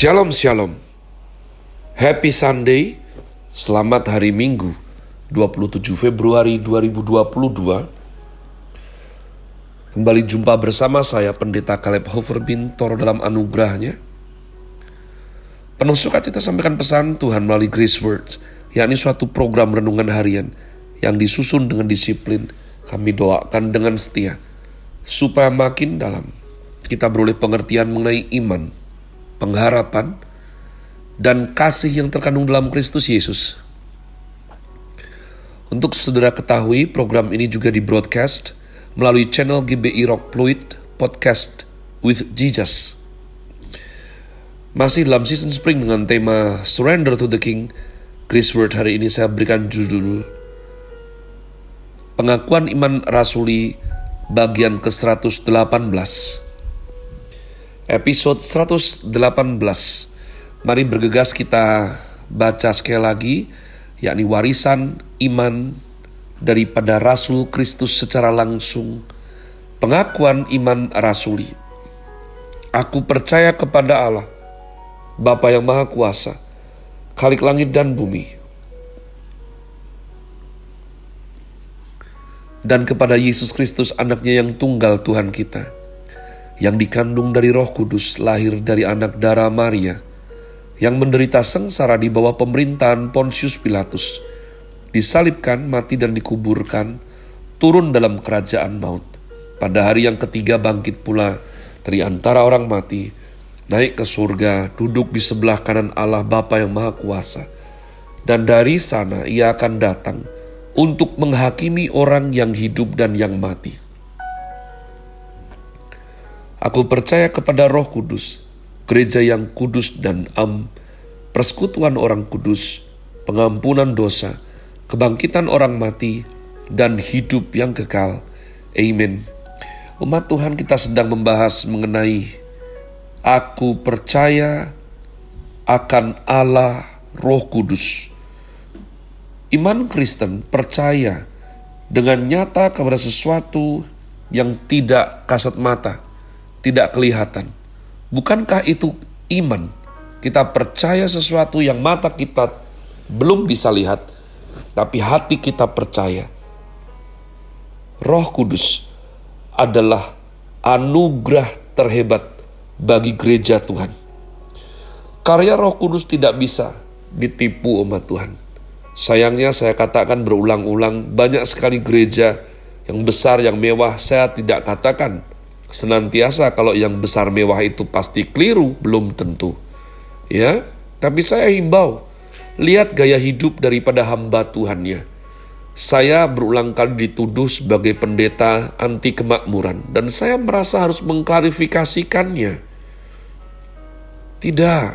Shalom Shalom. Happy Sunday. Selamat hari Minggu 27 Februari 2022 Kembali jumpa bersama saya Pendeta Caleb Hofer Bintor dalam anugerahnya. Penuh sukacita sampaikan pesan Tuhan melalui Grace Words yakni suatu program renungan harian yang disusun dengan disiplin. Kami doakan dengan setia supaya makin dalam. Kita beroleh pengertian mengenai iman pengharapan, dan kasih yang terkandung dalam Kristus Yesus. Untuk saudara ketahui, program ini juga di broadcast melalui channel GBI Rock Fluid Podcast with Jesus. Masih dalam season spring dengan tema Surrender to the King, Chris Word hari ini saya berikan judul Pengakuan Iman Rasuli bagian ke-118 episode 118. Mari bergegas kita baca sekali lagi, yakni warisan iman daripada Rasul Kristus secara langsung, pengakuan iman rasuli. Aku percaya kepada Allah, Bapa yang Maha Kuasa, Khalik langit dan bumi, dan kepada Yesus Kristus anaknya yang tunggal Tuhan kita, yang dikandung dari roh kudus lahir dari anak darah Maria, yang menderita sengsara di bawah pemerintahan Pontius Pilatus, disalibkan, mati dan dikuburkan, turun dalam kerajaan maut. Pada hari yang ketiga bangkit pula dari antara orang mati, naik ke surga, duduk di sebelah kanan Allah Bapa yang Maha Kuasa. Dan dari sana ia akan datang untuk menghakimi orang yang hidup dan yang mati. Aku percaya kepada Roh Kudus, gereja yang kudus dan am, persekutuan orang kudus, pengampunan dosa, kebangkitan orang mati, dan hidup yang kekal. Amin. Umat Tuhan kita sedang membahas mengenai Aku percaya akan Allah Roh Kudus. Iman Kristen percaya dengan nyata kepada sesuatu yang tidak kasat mata, tidak kelihatan. Bukankah itu iman? Kita percaya sesuatu yang mata kita belum bisa lihat, tapi hati kita percaya. Roh Kudus adalah anugerah terhebat bagi gereja Tuhan. Karya Roh Kudus tidak bisa ditipu umat Tuhan. Sayangnya saya katakan berulang-ulang banyak sekali gereja yang besar, yang mewah, saya tidak katakan senantiasa kalau yang besar mewah itu pasti keliru, belum tentu. Ya, tapi saya himbau, lihat gaya hidup daripada hamba Tuhannya. Saya berulang kali dituduh sebagai pendeta anti kemakmuran dan saya merasa harus mengklarifikasikannya. Tidak,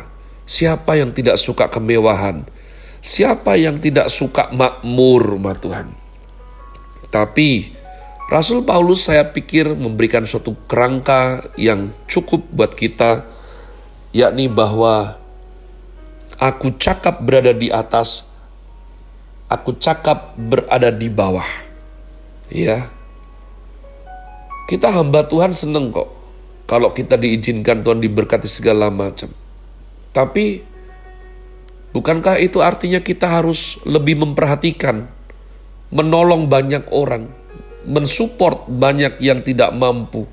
siapa yang tidak suka kemewahan? Siapa yang tidak suka makmur, ma Tuhan? Tapi Rasul Paulus saya pikir memberikan suatu kerangka yang cukup buat kita, yakni bahwa aku cakap berada di atas, aku cakap berada di bawah. Ya, kita hamba Tuhan seneng kok kalau kita diizinkan Tuhan diberkati segala macam. Tapi bukankah itu artinya kita harus lebih memperhatikan, menolong banyak orang, mensupport banyak yang tidak mampu.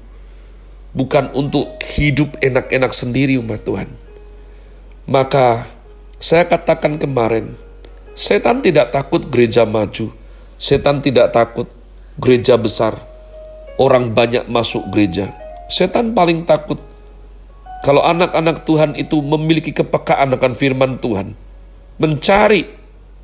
Bukan untuk hidup enak-enak sendiri umat Tuhan. Maka saya katakan kemarin, setan tidak takut gereja maju. Setan tidak takut gereja besar. Orang banyak masuk gereja. Setan paling takut kalau anak-anak Tuhan itu memiliki kepekaan akan firman Tuhan. Mencari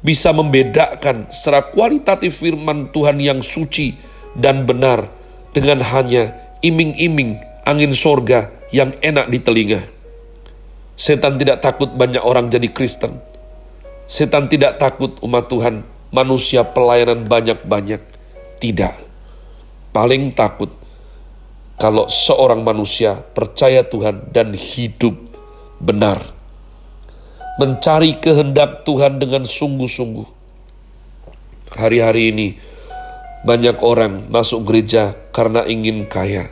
bisa membedakan secara kualitatif firman Tuhan yang suci dan benar dengan hanya iming-iming angin sorga yang enak di telinga. Setan tidak takut banyak orang jadi Kristen. Setan tidak takut umat Tuhan, manusia pelayanan banyak-banyak. Tidak. Paling takut kalau seorang manusia percaya Tuhan dan hidup benar. Mencari kehendak Tuhan dengan sungguh-sungguh. Hari-hari ini, banyak orang masuk gereja karena ingin kaya,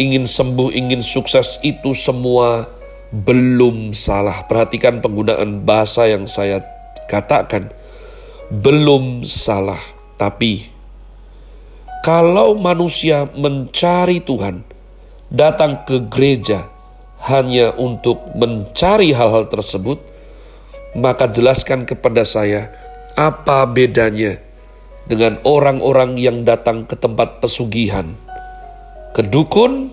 ingin sembuh, ingin sukses itu semua belum salah. Perhatikan penggunaan bahasa yang saya katakan. Belum salah. Tapi kalau manusia mencari Tuhan, datang ke gereja hanya untuk mencari hal-hal tersebut, maka jelaskan kepada saya apa bedanya dengan orang-orang yang datang ke tempat pesugihan, ke dukun,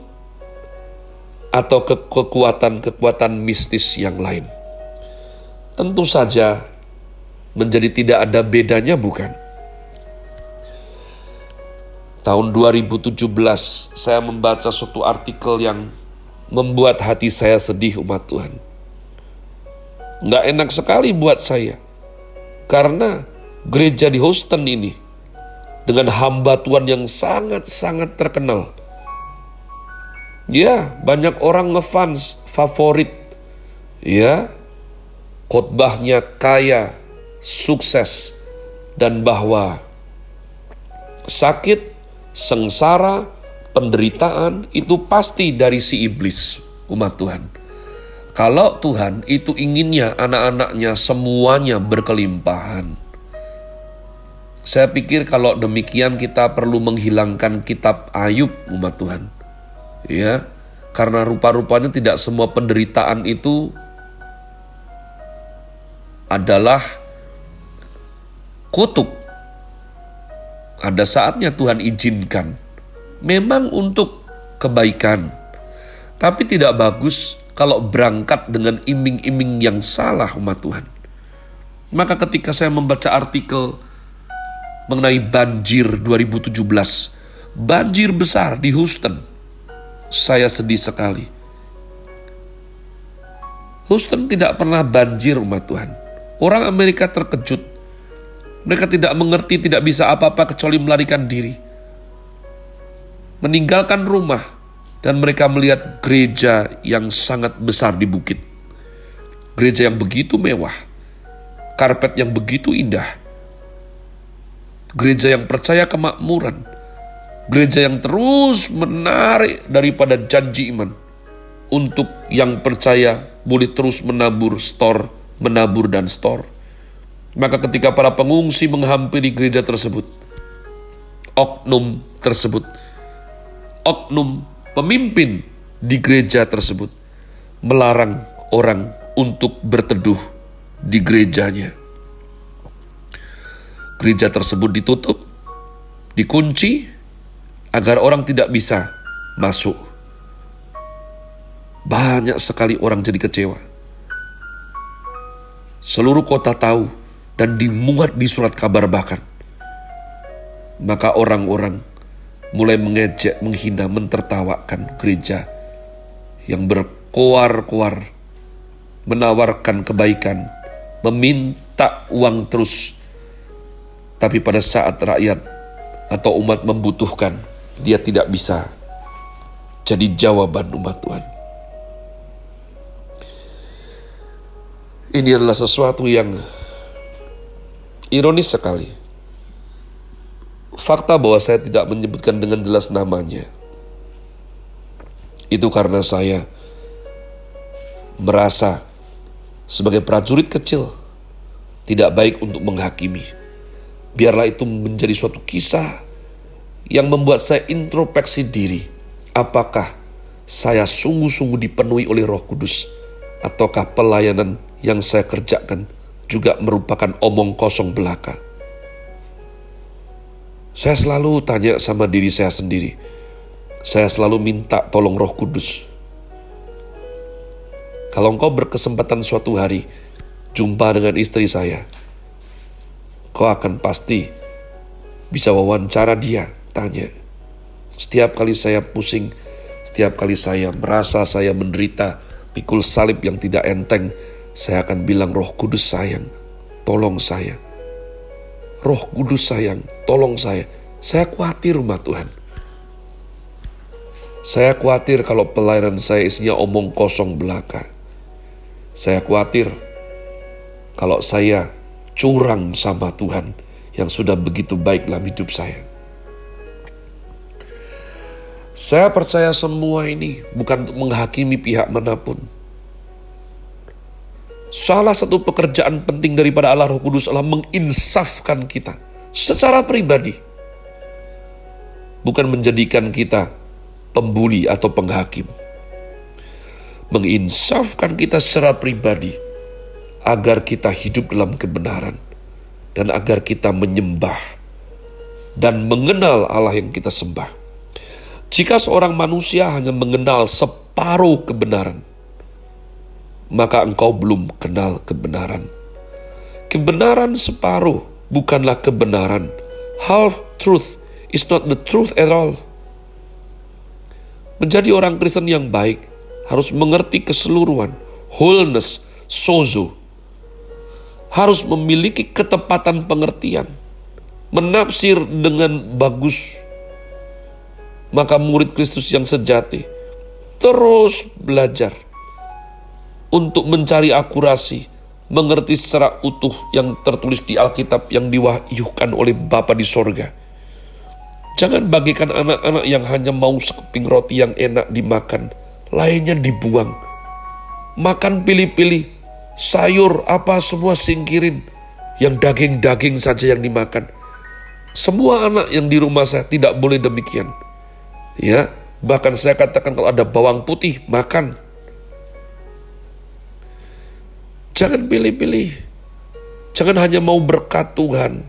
atau ke kekuatan-kekuatan mistis yang lain. Tentu saja menjadi tidak ada bedanya bukan? Tahun 2017 saya membaca suatu artikel yang membuat hati saya sedih umat Tuhan. Nggak enak sekali buat saya. Karena gereja di Houston ini dengan hamba Tuhan yang sangat-sangat terkenal Ya, banyak orang ngefans favorit. Ya, khotbahnya kaya, sukses, dan bahwa sakit, sengsara, penderitaan itu pasti dari si iblis, umat Tuhan. Kalau Tuhan itu inginnya anak-anaknya semuanya berkelimpahan. Saya pikir kalau demikian kita perlu menghilangkan kitab Ayub umat Tuhan ya karena rupa-rupanya tidak semua penderitaan itu adalah kutuk. Ada saatnya Tuhan izinkan. Memang untuk kebaikan. Tapi tidak bagus kalau berangkat dengan iming-iming yang salah umat Tuhan. Maka ketika saya membaca artikel mengenai banjir 2017, banjir besar di Houston, saya sedih sekali. Houston tidak pernah banjir umat Tuhan. Orang Amerika terkejut. Mereka tidak mengerti, tidak bisa apa-apa kecuali melarikan diri. Meninggalkan rumah dan mereka melihat gereja yang sangat besar di bukit. Gereja yang begitu mewah. Karpet yang begitu indah. Gereja yang percaya kemakmuran Gereja yang terus menarik daripada janji iman. Untuk yang percaya boleh terus menabur store, menabur dan store. Maka ketika para pengungsi menghampiri gereja tersebut, oknum tersebut, oknum pemimpin di gereja tersebut melarang orang untuk berteduh di gerejanya. Gereja tersebut ditutup, dikunci, agar orang tidak bisa masuk. Banyak sekali orang jadi kecewa. Seluruh kota tahu dan dimuat di surat kabar bahkan. Maka orang-orang mulai mengejek, menghina, mentertawakan gereja yang berkoar-koar, menawarkan kebaikan, meminta uang terus. Tapi pada saat rakyat atau umat membutuhkan, dia tidak bisa jadi jawaban umat Tuhan. Ini adalah sesuatu yang ironis sekali. Fakta bahwa saya tidak menyebutkan dengan jelas namanya. Itu karena saya merasa sebagai prajurit kecil tidak baik untuk menghakimi. Biarlah itu menjadi suatu kisah yang membuat saya introspeksi diri. Apakah saya sungguh-sungguh dipenuhi oleh Roh Kudus, ataukah pelayanan yang saya kerjakan juga merupakan omong kosong belaka? Saya selalu tanya sama diri saya sendiri. Saya selalu minta tolong Roh Kudus. Kalau engkau berkesempatan suatu hari jumpa dengan istri saya, kau akan pasti bisa wawancara dia tanya. Setiap kali saya pusing, setiap kali saya merasa saya menderita, pikul salib yang tidak enteng, saya akan bilang roh kudus sayang, tolong saya. Roh kudus sayang, tolong saya. Saya khawatir rumah Tuhan. Saya khawatir kalau pelayanan saya isinya omong kosong belaka. Saya khawatir kalau saya curang sama Tuhan yang sudah begitu baik dalam hidup saya. Saya percaya semua ini bukan untuk menghakimi pihak mana pun. Salah satu pekerjaan penting daripada Allah Roh Kudus adalah menginsafkan kita secara pribadi. Bukan menjadikan kita pembuli atau penghakim. Menginsafkan kita secara pribadi agar kita hidup dalam kebenaran dan agar kita menyembah dan mengenal Allah yang kita sembah. Jika seorang manusia hanya mengenal separuh kebenaran, maka engkau belum kenal kebenaran. Kebenaran separuh bukanlah kebenaran. Half truth is not the truth at all. Menjadi orang Kristen yang baik harus mengerti keseluruhan, wholeness, sozo. Harus memiliki ketepatan pengertian, menafsir dengan bagus. Maka murid Kristus yang sejati terus belajar untuk mencari akurasi, mengerti secara utuh yang tertulis di Alkitab yang diwahyukan oleh Bapa di sorga. Jangan bagikan anak-anak yang hanya mau sekeping roti yang enak dimakan, lainnya dibuang. Makan pilih-pilih, sayur apa semua singkirin, yang daging-daging saja yang dimakan. Semua anak yang di rumah saya tidak boleh demikian. Ya, bahkan saya katakan kalau ada bawang putih, makan Jangan pilih-pilih. Jangan hanya mau berkat Tuhan.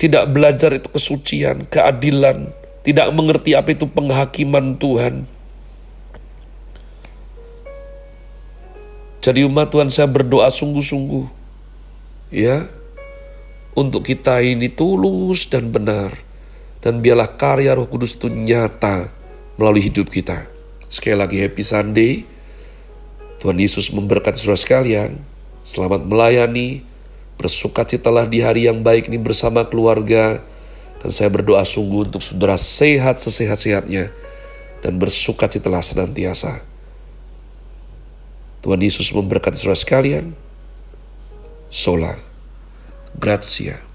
Tidak belajar itu kesucian, keadilan. Tidak mengerti apa itu penghakiman Tuhan. Jadi umat Tuhan saya berdoa sungguh-sungguh. Ya, untuk kita ini tulus dan benar. Dan biarlah karya roh kudus itu nyata melalui hidup kita. Sekali lagi happy Sunday. Tuhan Yesus memberkati saudara sekalian. Selamat melayani, bersukacitalah di hari yang baik ini bersama keluarga, dan saya berdoa sungguh untuk saudara sehat sesehat-sehatnya, dan bersukacitalah senantiasa. Tuhan Yesus memberkati saudara sekalian. Sola. Grazie.